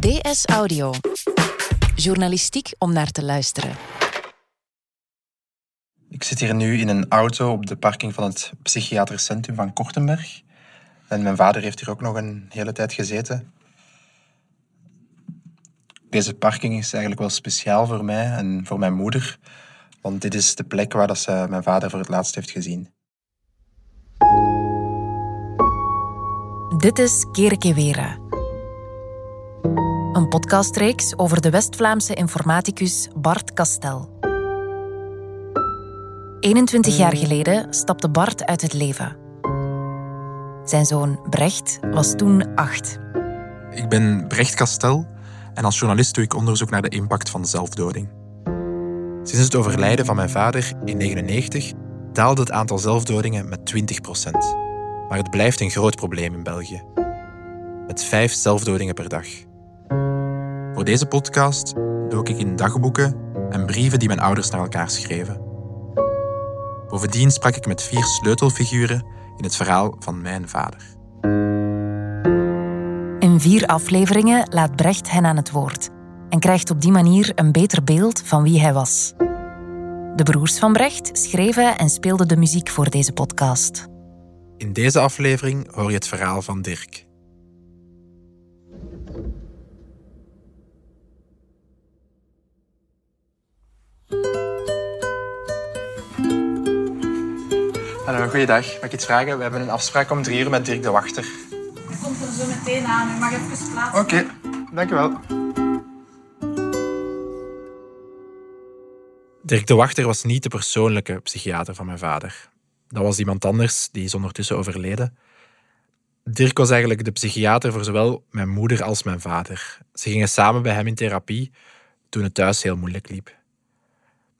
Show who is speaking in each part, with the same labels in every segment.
Speaker 1: DS Audio. Journalistiek om naar te luisteren.
Speaker 2: Ik zit hier nu in een auto op de parking van het psychiatrisch centrum van Kortenberg. En mijn vader heeft hier ook nog een hele tijd gezeten. Deze parking is eigenlijk wel speciaal voor mij en voor mijn moeder. Want dit is de plek waar dat ze mijn vader voor het laatst heeft gezien.
Speaker 1: Dit is Kerkewera. Een podcastreeks over de West-Vlaamse informaticus Bart Kastel. 21 jaar geleden stapte Bart uit het leven. Zijn zoon Brecht was toen acht.
Speaker 2: Ik ben Brecht Kastel en als journalist doe ik onderzoek naar de impact van zelfdoding. Sinds het overlijden van mijn vader in 1999 daalde het aantal zelfdodingen met 20% Maar het blijft een groot probleem in België. Met vijf zelfdodingen per dag. Voor deze podcast dook ik in dagboeken en brieven die mijn ouders naar elkaar schreven. Bovendien sprak ik met vier sleutelfiguren in het verhaal van mijn vader.
Speaker 1: In vier afleveringen laat Brecht hen aan het woord en krijgt op die manier een beter beeld van wie hij was. De broers van Brecht schreven en speelden de muziek voor deze podcast.
Speaker 2: In deze aflevering hoor je het verhaal van Dirk. Hallo, goeiedag. Mag ik iets vragen? We hebben een afspraak om drie uur met Dirk de Wachter.
Speaker 3: Hij komt er zo meteen aan. U mag even plaatsen.
Speaker 2: Oké, dank u wel. Dirk de Wachter was niet de persoonlijke psychiater van mijn vader. Dat was iemand anders, die is ondertussen overleden. Dirk was eigenlijk de psychiater voor zowel mijn moeder als mijn vader. Ze gingen samen bij hem in therapie toen het thuis heel moeilijk liep.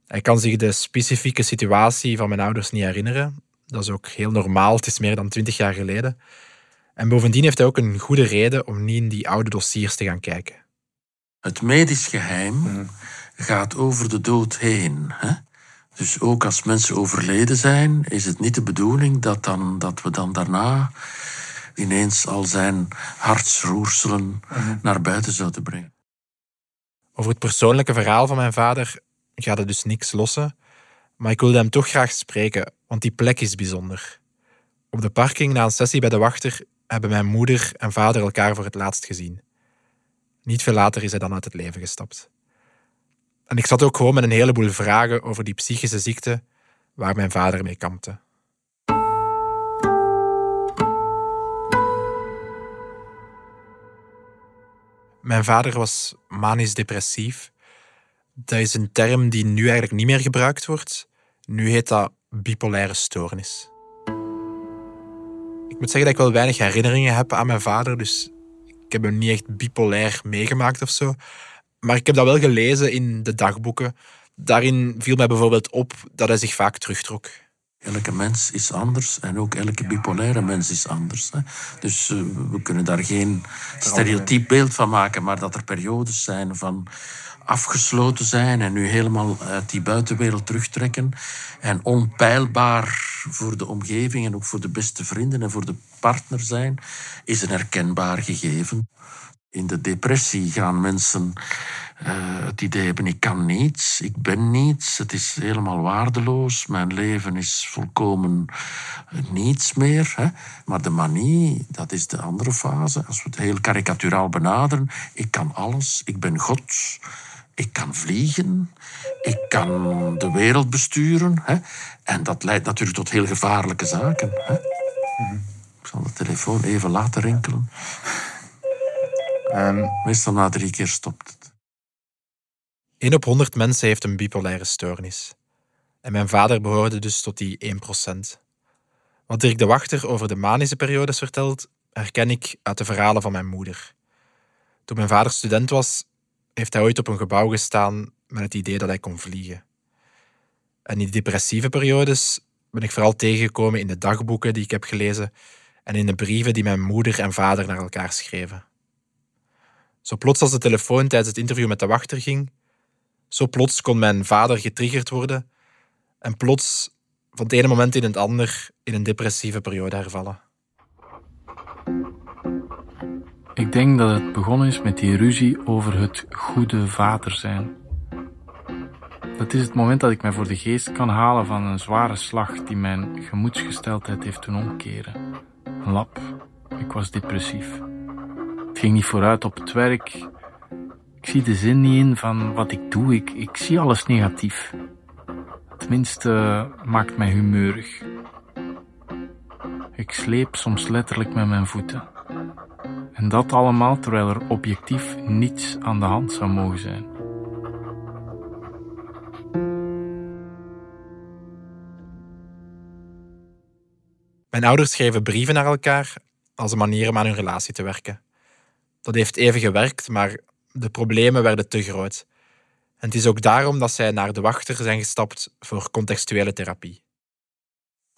Speaker 2: Hij kan zich de specifieke situatie van mijn ouders niet herinneren. Dat is ook heel normaal, het is meer dan twintig jaar geleden. En bovendien heeft hij ook een goede reden om niet in die oude dossiers te gaan kijken.
Speaker 4: Het medisch geheim gaat over de dood heen. Hè? Dus ook als mensen overleden zijn, is het niet de bedoeling dat, dan, dat we dan daarna ineens al zijn hartsroerselen naar buiten zouden brengen.
Speaker 2: Over het persoonlijke verhaal van mijn vader gaat het dus niks lossen. Maar ik wilde hem toch graag spreken, want die plek is bijzonder. Op de parking na een sessie bij de wachter hebben mijn moeder en vader elkaar voor het laatst gezien. Niet veel later is hij dan uit het leven gestapt. En ik zat ook gewoon met een heleboel vragen over die psychische ziekte waar mijn vader mee kampte. Mijn vader was manisch depressief. Dat is een term die nu eigenlijk niet meer gebruikt wordt. Nu heet dat bipolaire stoornis. Ik moet zeggen dat ik wel weinig herinneringen heb aan mijn vader, dus ik heb hem niet echt bipolair meegemaakt of zo. Maar ik heb dat wel gelezen in de dagboeken. Daarin viel mij bijvoorbeeld op dat hij zich vaak terugtrok.
Speaker 4: Elke mens is anders en ook elke bipolaire mens is anders. Hè. Dus uh, we kunnen daar geen stereotyp beeld van maken, maar dat er periodes zijn van afgesloten zijn en nu helemaal uit die buitenwereld terugtrekken en onpeilbaar voor de omgeving en ook voor de beste vrienden en voor de partner zijn, is een herkenbaar gegeven. In de depressie gaan mensen uh, het idee hebben: ik kan niets, ik ben niets, het is helemaal waardeloos, mijn leven is volkomen niets meer. Hè? Maar de manie, dat is de andere fase. Als we het heel karikaturaal benaderen: ik kan alles, ik ben God. Ik kan vliegen, ik kan de wereld besturen. Hè? En dat leidt natuurlijk tot heel gevaarlijke zaken. Hè? Ik zal de telefoon even laten rinkelen. Um, Meestal na drie keer stopt het.
Speaker 2: 1 op 100 mensen heeft een bipolaire stoornis. En mijn vader behoorde dus tot die 1%. Wat Dirk de Wachter over de manische periodes vertelt, herken ik uit de verhalen van mijn moeder. Toen mijn vader student was, heeft hij ooit op een gebouw gestaan met het idee dat hij kon vliegen. En die depressieve periodes ben ik vooral tegengekomen in de dagboeken die ik heb gelezen en in de brieven die mijn moeder en vader naar elkaar schreven. Zo plots als de telefoon tijdens het interview met de wachter ging, zo plots kon mijn vader getriggerd worden en plots van het ene moment in het ander in een depressieve periode hervallen.
Speaker 5: Ik denk dat het begonnen is met die ruzie over het goede vader zijn. Dat is het moment dat ik mij voor de geest kan halen van een zware slag die mijn gemoedsgesteldheid heeft doen omkeren. Een lap. Ik was depressief. Het ging niet vooruit op het werk. Ik zie de zin niet in van wat ik doe. Ik, zie alles negatief. Tenminste, maakt mij humeurig. Ik sleep soms letterlijk met mijn voeten. En dat allemaal terwijl er objectief niets aan de hand zou mogen zijn.
Speaker 2: Mijn ouders schreven brieven naar elkaar als een manier om aan hun relatie te werken. Dat heeft even gewerkt, maar de problemen werden te groot. En het is ook daarom dat zij naar de wachter zijn gestapt voor contextuele therapie.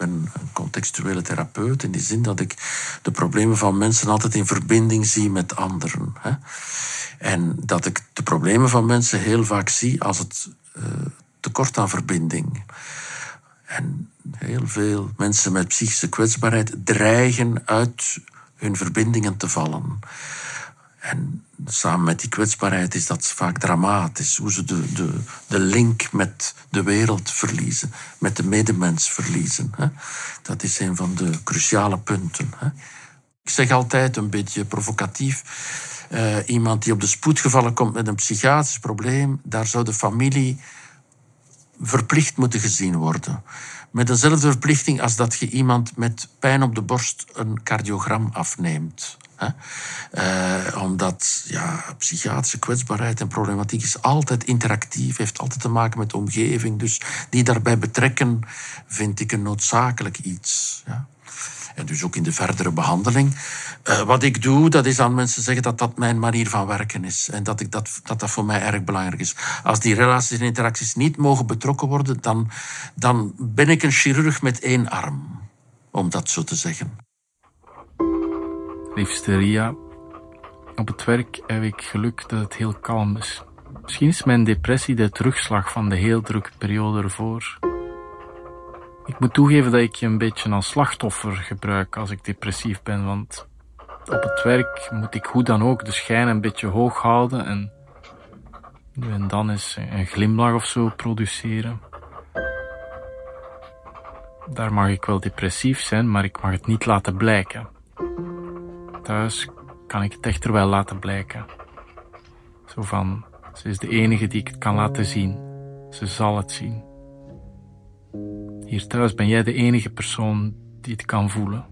Speaker 4: Ben een contextuele therapeut in die zin dat ik de problemen van mensen altijd in verbinding zie met anderen. Hè? En dat ik de problemen van mensen heel vaak zie als het uh, tekort aan verbinding. En heel veel mensen met psychische kwetsbaarheid dreigen uit hun verbindingen te vallen. En samen met die kwetsbaarheid is dat vaak dramatisch. Hoe ze de, de, de link met de wereld verliezen, met de medemens verliezen. Hè. Dat is een van de cruciale punten. Hè. Ik zeg altijd een beetje provocatief. Uh, iemand die op de spoedgevallen komt met een psychiatrisch probleem, daar zou de familie verplicht moeten gezien worden. Met dezelfde verplichting als dat je iemand met pijn op de borst een cardiogram afneemt. Uh, omdat ja, psychiatrische kwetsbaarheid en problematiek is altijd interactief, heeft altijd te maken met de omgeving. Dus die daarbij betrekken vind ik een noodzakelijk iets. Ja. En dus ook in de verdere behandeling. Uh, wat ik doe, dat is aan mensen zeggen dat dat mijn manier van werken is. En dat, ik dat, dat dat voor mij erg belangrijk is. Als die relaties en interacties niet mogen betrokken worden, dan, dan ben ik een chirurg met één arm. Om dat zo te zeggen.
Speaker 5: Liefste Ria, op het werk heb ik geluk dat het heel kalm is. Misschien is mijn depressie de terugslag van de heel drukke periode ervoor. Ik moet toegeven dat ik je een beetje als slachtoffer gebruik als ik depressief ben, want op het werk moet ik hoe dan ook de schijn een beetje hoog houden en nu en dan eens een glimlach of zo produceren. Daar mag ik wel depressief zijn, maar ik mag het niet laten blijken. Thuis kan ik het echter wel laten blijken. Zo van, ze is de enige die ik het kan laten zien. Ze zal het zien. Hier thuis ben jij de enige persoon die het kan voelen.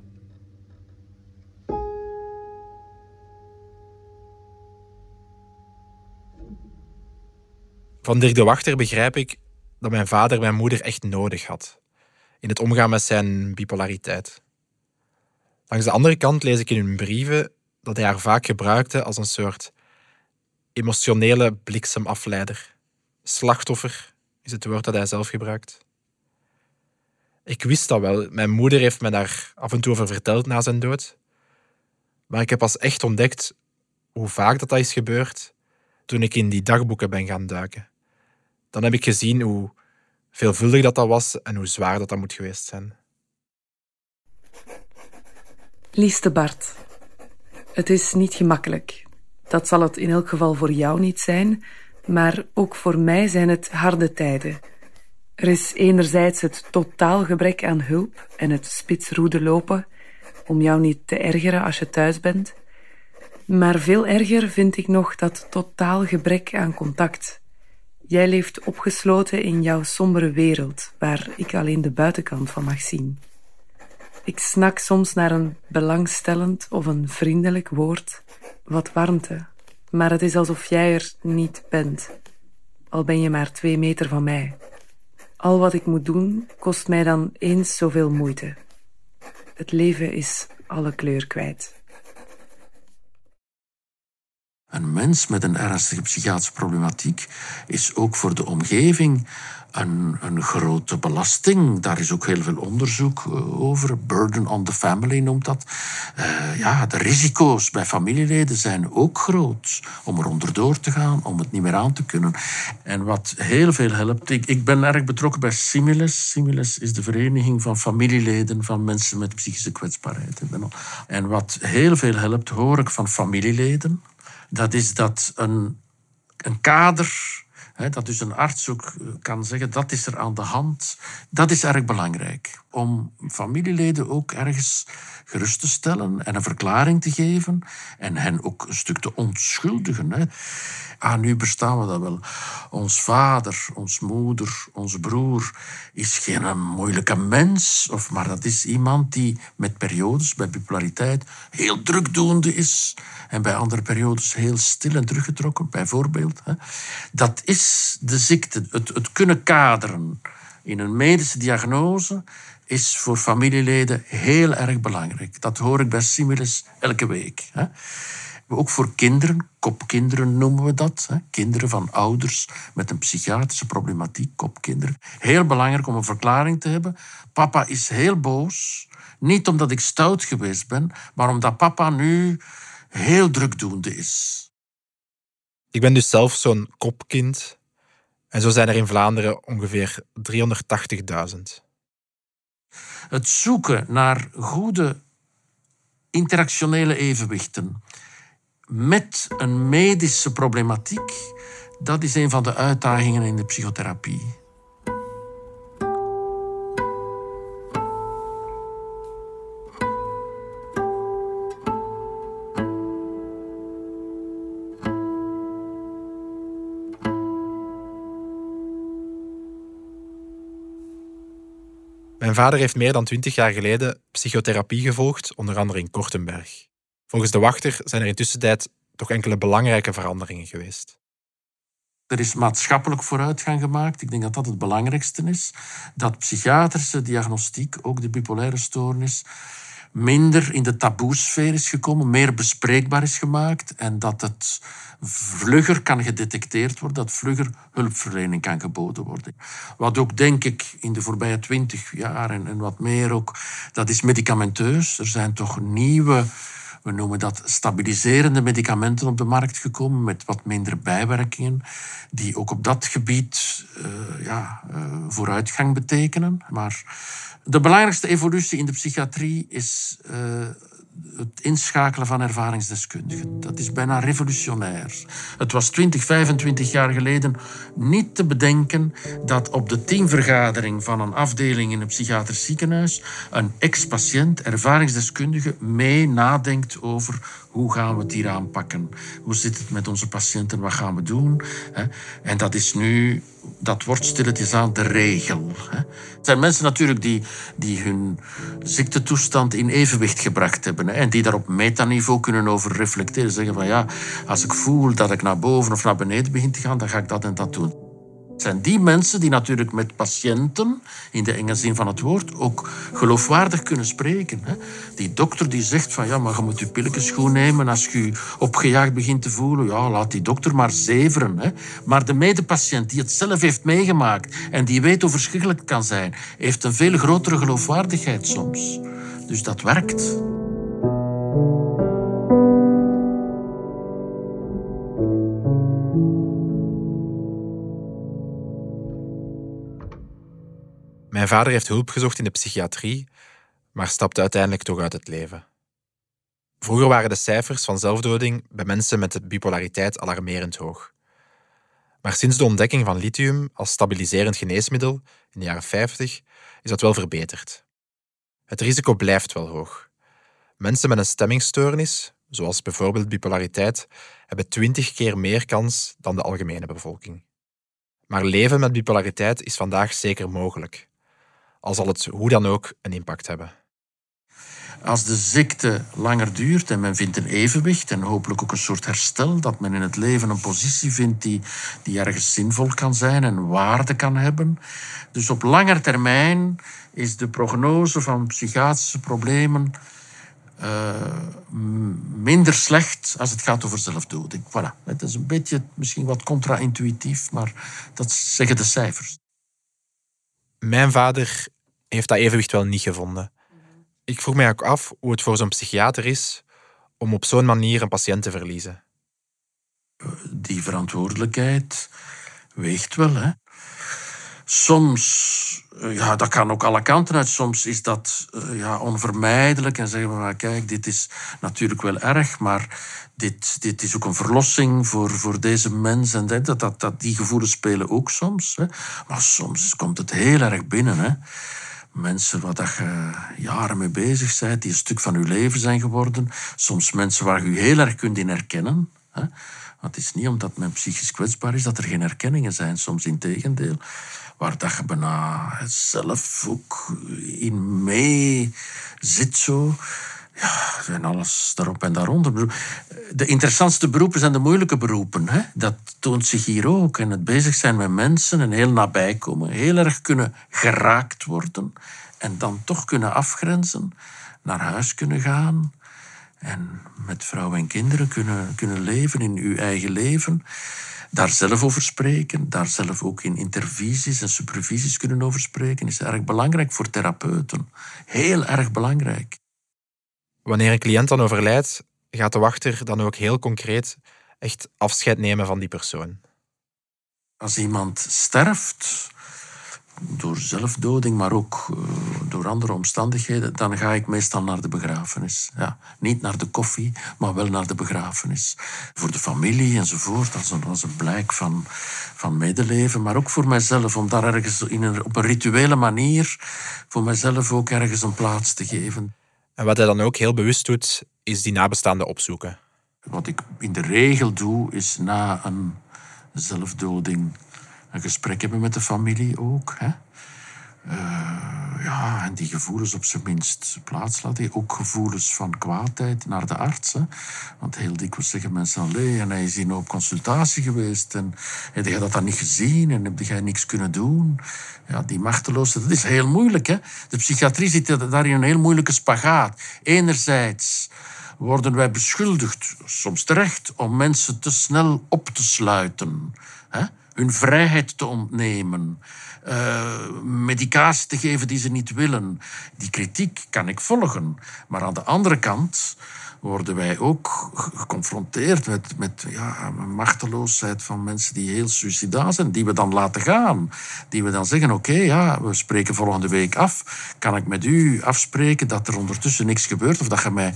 Speaker 2: Van Dirk de Wachter begrijp ik dat mijn vader mijn moeder echt nodig had in het omgaan met zijn bipolariteit. Langs de andere kant lees ik in hun brieven dat hij haar vaak gebruikte als een soort emotionele bliksemafleider. Slachtoffer is het woord dat hij zelf gebruikt. Ik wist dat wel. Mijn moeder heeft me daar af en toe over verteld na zijn dood. Maar ik heb pas echt ontdekt hoe vaak dat, dat is gebeurd toen ik in die dagboeken ben gaan duiken. Dan heb ik gezien hoe veelvuldig dat, dat was en hoe zwaar dat, dat moet geweest zijn.
Speaker 6: Liefste Bart, het is niet gemakkelijk. Dat zal het in elk geval voor jou niet zijn, maar ook voor mij zijn het harde tijden. Er is enerzijds het totaal gebrek aan hulp en het spitsroede lopen om jou niet te ergeren als je thuis bent. Maar veel erger vind ik nog dat totaal gebrek aan contact. Jij leeft opgesloten in jouw sombere wereld, waar ik alleen de buitenkant van mag zien. Ik snak soms naar een belangstellend of een vriendelijk woord, wat warmte, maar het is alsof jij er niet bent, al ben je maar twee meter van mij. Al wat ik moet doen, kost mij dan eens zoveel moeite. Het leven is alle kleur kwijt.
Speaker 4: Een mens met een ernstige psychiatrische problematiek is ook voor de omgeving een, een grote belasting. Daar is ook heel veel onderzoek eh, over. Burden on the family noemt dat. Uh, ja, de risico's bij familieleden zijn ook groot om er onderdoor te gaan, om het niet meer aan te kunnen. En wat heel veel helpt, ik, ik ben erg betrokken bij Similes. Similes is de vereniging van familieleden van mensen met psychische kwetsbaarheid. En wat heel veel helpt, hoor ik van familieleden, dat is dat een, een kader dat dus een arts ook eh, kan zeggen, dat is er aan de hand. Dat is erg belangrijk. Om familieleden ook ergens gerust te stellen en een verklaring te geven. En hen ook een stuk te onschuldigen. Hè. Ah, nu bestaan we dat wel. Ons vader, ons moeder, ons broer is geen moeilijke mens. Of, maar dat is iemand die met periodes, bij bipolariteit, heel drukdoende is. En bij andere periodes heel stil en teruggetrokken, bijvoorbeeld. Dat is de ziekte. Het, het kunnen kaderen in een medische diagnose is voor familieleden heel erg belangrijk. Dat hoor ik bij Similis elke week. Ook voor kinderen, kopkinderen noemen we dat. Kinderen van ouders met een psychiatrische problematiek, kopkinderen. Heel belangrijk om een verklaring te hebben. Papa is heel boos. Niet omdat ik stout geweest ben, maar omdat papa nu heel drukdoende is.
Speaker 2: Ik ben dus zelf zo'n kopkind. En zo zijn er in Vlaanderen ongeveer 380.000.
Speaker 4: Het zoeken naar goede interactionele evenwichten met een medische problematiek, dat is een van de uitdagingen in de psychotherapie.
Speaker 2: Mijn vader heeft meer dan twintig jaar geleden psychotherapie gevolgd, onder andere in Kortenberg. Volgens de wachter zijn er intussen tijd toch enkele belangrijke veranderingen geweest.
Speaker 4: Er is maatschappelijk vooruitgang gemaakt. Ik denk dat dat het belangrijkste is. Dat psychiatrische diagnostiek, ook de bipolaire stoornis, minder in de taboesfeer is gekomen, meer bespreekbaar is gemaakt en dat het vlugger kan gedetecteerd worden, dat vlugger hulpverlening kan geboden worden. Wat ook, denk ik, in de voorbije twintig jaar en, en wat meer ook, dat is medicamenteus. Er zijn toch nieuwe we noemen dat stabiliserende medicamenten op de markt gekomen met wat minder bijwerkingen, die ook op dat gebied uh, ja, uh, vooruitgang betekenen. Maar de belangrijkste evolutie in de psychiatrie is uh, het inschakelen van ervaringsdeskundigen. Dat is bijna revolutionair. Het was 20, 25 jaar geleden niet te bedenken dat op de teamvergadering van een afdeling in een psychiatrisch ziekenhuis een ex-patiënt, ervaringsdeskundige, mee nadenkt over hoe gaan we het hier aanpakken? Hoe zit het met onze patiënten? Wat gaan we doen? En dat is nu, dat wordt stilletjes aan de regel. Het zijn mensen natuurlijk die, die hun ziektetoestand in evenwicht gebracht hebben en die daar op metaniveau kunnen over reflecteren. Zeggen van ja, als ik voel dat ik naar boven of naar beneden begin te gaan, dan ga ik dat en dat doen. Zijn die mensen die natuurlijk met patiënten, in de enge zin van het woord, ook geloofwaardig kunnen spreken. Die dokter die zegt van ja, maar je moet je pilletjes goed nemen als je je opgejaagd begint te voelen. Ja, laat die dokter maar zeveren. Maar de medepatiënt die het zelf heeft meegemaakt en die weet hoe verschrikkelijk het kan zijn, heeft een veel grotere geloofwaardigheid soms. Dus dat werkt.
Speaker 2: Mijn vader heeft hulp gezocht in de psychiatrie, maar stapte uiteindelijk toch uit het leven. Vroeger waren de cijfers van zelfdoding bij mensen met bipolariteit alarmerend hoog. Maar sinds de ontdekking van lithium als stabiliserend geneesmiddel in de jaren 50 is dat wel verbeterd. Het risico blijft wel hoog. Mensen met een stemmingstoornis, zoals bijvoorbeeld bipolariteit, hebben twintig keer meer kans dan de algemene bevolking. Maar leven met bipolariteit is vandaag zeker mogelijk al zal het hoe dan ook een impact hebben.
Speaker 4: Als de ziekte langer duurt en men vindt een evenwicht en hopelijk ook een soort herstel, dat men in het leven een positie vindt die, die ergens zinvol kan zijn en waarde kan hebben. Dus op lange termijn is de prognose van psychiatrische problemen uh, minder slecht als het gaat over zelfdoding. Voilà. Het is een beetje misschien wat contra-intuïtief, maar dat zeggen de cijfers.
Speaker 2: Mijn vader heeft dat evenwicht wel niet gevonden. Ik vroeg mij ook af hoe het voor zo'n psychiater is om op zo'n manier een patiënt te verliezen.
Speaker 4: Die verantwoordelijkheid weegt wel, hè? Soms, eh, ja, dat kan ook alle kanten uit. Soms is dat uh, ja, onvermijdelijk en zeggen we, maar kijk, dit is natuurlijk wel erg, maar dit, dit is ook een verlossing voor, voor deze mens. En dat, dat, dat, die gevoelens spelen ook soms. Hè. Maar soms komt het heel erg binnen. Hè. Mensen waar dat je jaren mee bezig bent, die een stuk van je leven zijn geworden. Soms mensen waar je je heel erg kunt in herkennen. Hè. Het is niet omdat men psychisch kwetsbaar is dat er geen herkenningen zijn, soms in tegendeel waar dat je bijna zelf ook in mee zit zo. Ja, en alles daarop en daaronder. De interessantste beroepen zijn de moeilijke beroepen. Hè? Dat toont zich hier ook. En het bezig zijn met mensen en heel nabij komen. Heel erg kunnen geraakt worden. En dan toch kunnen afgrenzen. Naar huis kunnen gaan. En met vrouw en kinderen kunnen, kunnen leven in uw eigen leven daar zelf over spreken, daar zelf ook in intervisies en supervisies kunnen over spreken, is erg belangrijk voor therapeuten. Heel erg belangrijk.
Speaker 2: Wanneer een cliënt dan overlijdt, gaat de wachter dan ook heel concreet echt afscheid nemen van die persoon.
Speaker 4: Als iemand sterft, door zelfdoding, maar ook uh, door andere omstandigheden, dan ga ik meestal naar de begrafenis. Ja, niet naar de koffie, maar wel naar de begrafenis. Voor de familie enzovoort, als een, als een blijk van, van medeleven, maar ook voor mijzelf, om daar ergens in een, op een rituele manier voor mijzelf ook ergens een plaats te geven.
Speaker 2: En wat hij dan ook heel bewust doet, is die nabestaanden opzoeken.
Speaker 4: Wat ik in de regel doe, is na een zelfdoding een gesprek hebben met de familie ook. Hè? Uh, ja, en die gevoelens op zijn minst plaats laten. Ook gevoelens van kwaadheid naar de arts. Want heel dikwijls zeggen mensen alleen, en hij is hier op consultatie geweest en heb je dat dan niet gezien en heb jij niks kunnen doen? Ja, die machteloosheid, dat is heel moeilijk. Hè? De psychiatrie zit daar in een heel moeilijke spagaat. Enerzijds worden wij beschuldigd, soms terecht, om mensen te snel op te sluiten. Hè? Hun vrijheid te ontnemen, uh, medicatie te geven die ze niet willen. Die kritiek kan ik volgen. Maar aan de andere kant worden wij ook geconfronteerd met, met ja, machteloosheid van mensen die heel suicidaal zijn, die we dan laten gaan. Die we dan zeggen, oké, ja, we spreken volgende week af. Kan ik met u afspreken dat er ondertussen niks gebeurt? Of dat je mij...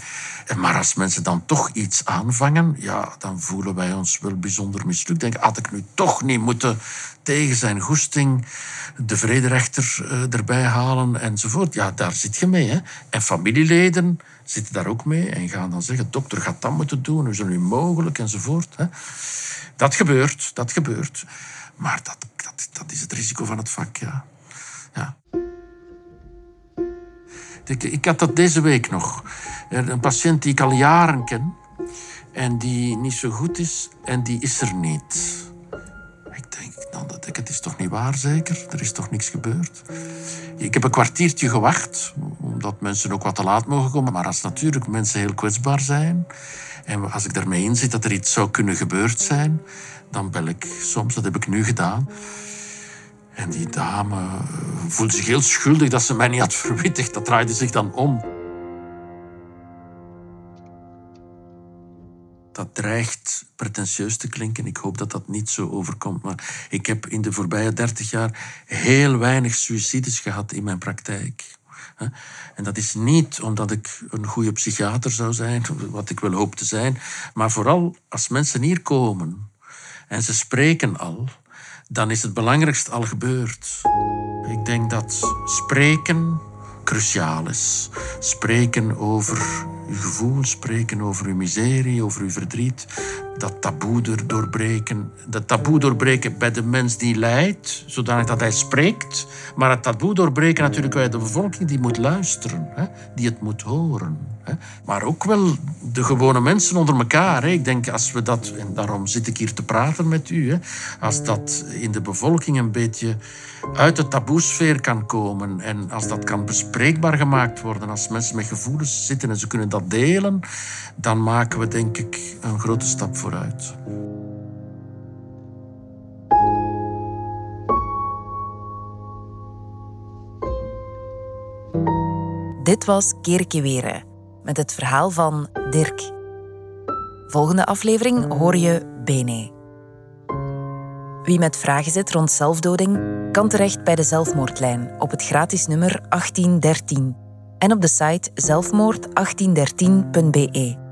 Speaker 4: Maar als mensen dan toch iets aanvangen, ja, dan voelen wij ons wel bijzonder mislukt. Denk, had ik nu toch niet moeten tegen zijn goesting de vrederechter uh, erbij halen enzovoort. Ja, daar zit je mee. Hè? En familieleden zitten daar ook mee en gaan dan zeggen: dokter gaat dat moeten doen, hoe is het nu mogelijk enzovoort. Hè? Dat gebeurt, dat gebeurt. Maar dat, dat, dat is het risico van het vak, ja. ja. Ik, ik had dat deze week nog. Een patiënt die ik al jaren ken en die niet zo goed is en die is er niet. Dan dat ik, het is toch niet waar zeker? Er is toch niks gebeurd? Ik heb een kwartiertje gewacht, omdat mensen ook wat te laat mogen komen. Maar als natuurlijk mensen heel kwetsbaar zijn... en als ik daarmee inzit dat er iets zou kunnen gebeurd zijn... dan bel ik soms, dat heb ik nu gedaan... En die dame voelde zich heel schuldig dat ze mij niet had verwittigd. Dat draaide zich dan om. Dat dreigt pretentieus te klinken. Ik hoop dat dat niet zo overkomt. Maar ik heb in de voorbije dertig jaar heel weinig suicides gehad in mijn praktijk. En dat is niet omdat ik een goede psychiater zou zijn, wat ik wel hoop te zijn, maar vooral als mensen hier komen en ze spreken al, dan is het belangrijkste al gebeurd. Ik denk dat spreken cruciaal is. Spreken over uw gevoel, spreken over uw miserie, over uw verdriet. Dat taboe doorbreken. Dat taboe doorbreken bij de mens die lijdt, zodanig dat hij spreekt. Maar het taboe doorbreken natuurlijk bij de bevolking die moet luisteren, hè, die het moet horen. Hè. Maar ook wel de gewone mensen onder elkaar. Hè. Ik denk als we dat, en daarom zit ik hier te praten met u, hè, als dat in de bevolking een beetje uit de taboesfeer kan komen en als dat kan bespreekbaar gemaakt worden, als mensen met gevoelens zitten en ze kunnen dat delen, dan maken we denk ik een grote stap vooruit.
Speaker 1: Dit was Kerkeweren met het verhaal van Dirk. Volgende aflevering hoor je Bene. Wie met vragen zit rond zelfdoding, kan terecht bij de zelfmoordlijn op het gratis nummer 1813 en op de site zelfmoord1813.be.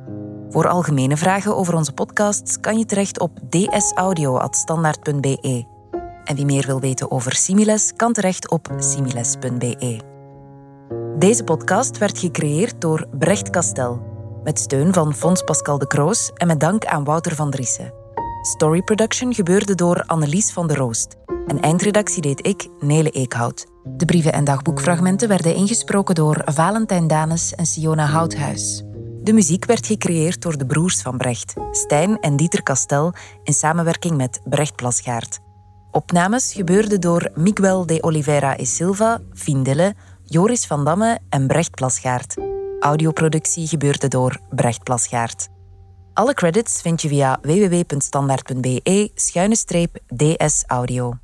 Speaker 1: Voor algemene vragen over onze podcasts kan je terecht op dsaudio.standaard.be. En wie meer wil weten over Similes, kan terecht op similes.be. Deze podcast werd gecreëerd door Brecht Kastel, met steun van Fons Pascal de Kroos en met dank aan Wouter van Driessen. Story production gebeurde door Annelies van der Roost. En eindredactie deed ik, Nele Eekhout. De brieven en dagboekfragmenten werden ingesproken door Valentijn Danes en Siona Houthuis. De muziek werd gecreëerd door de broers van Brecht, Stijn en Dieter Kastel, in samenwerking met Brecht Plasgaard. Opnames gebeurden door Miguel de Oliveira e Silva, Findille, Joris van Damme en Brecht Plasgaard. Audioproductie gebeurde door Brecht Plasgaard. Alle credits vind je via www.standaard.be-ds audio.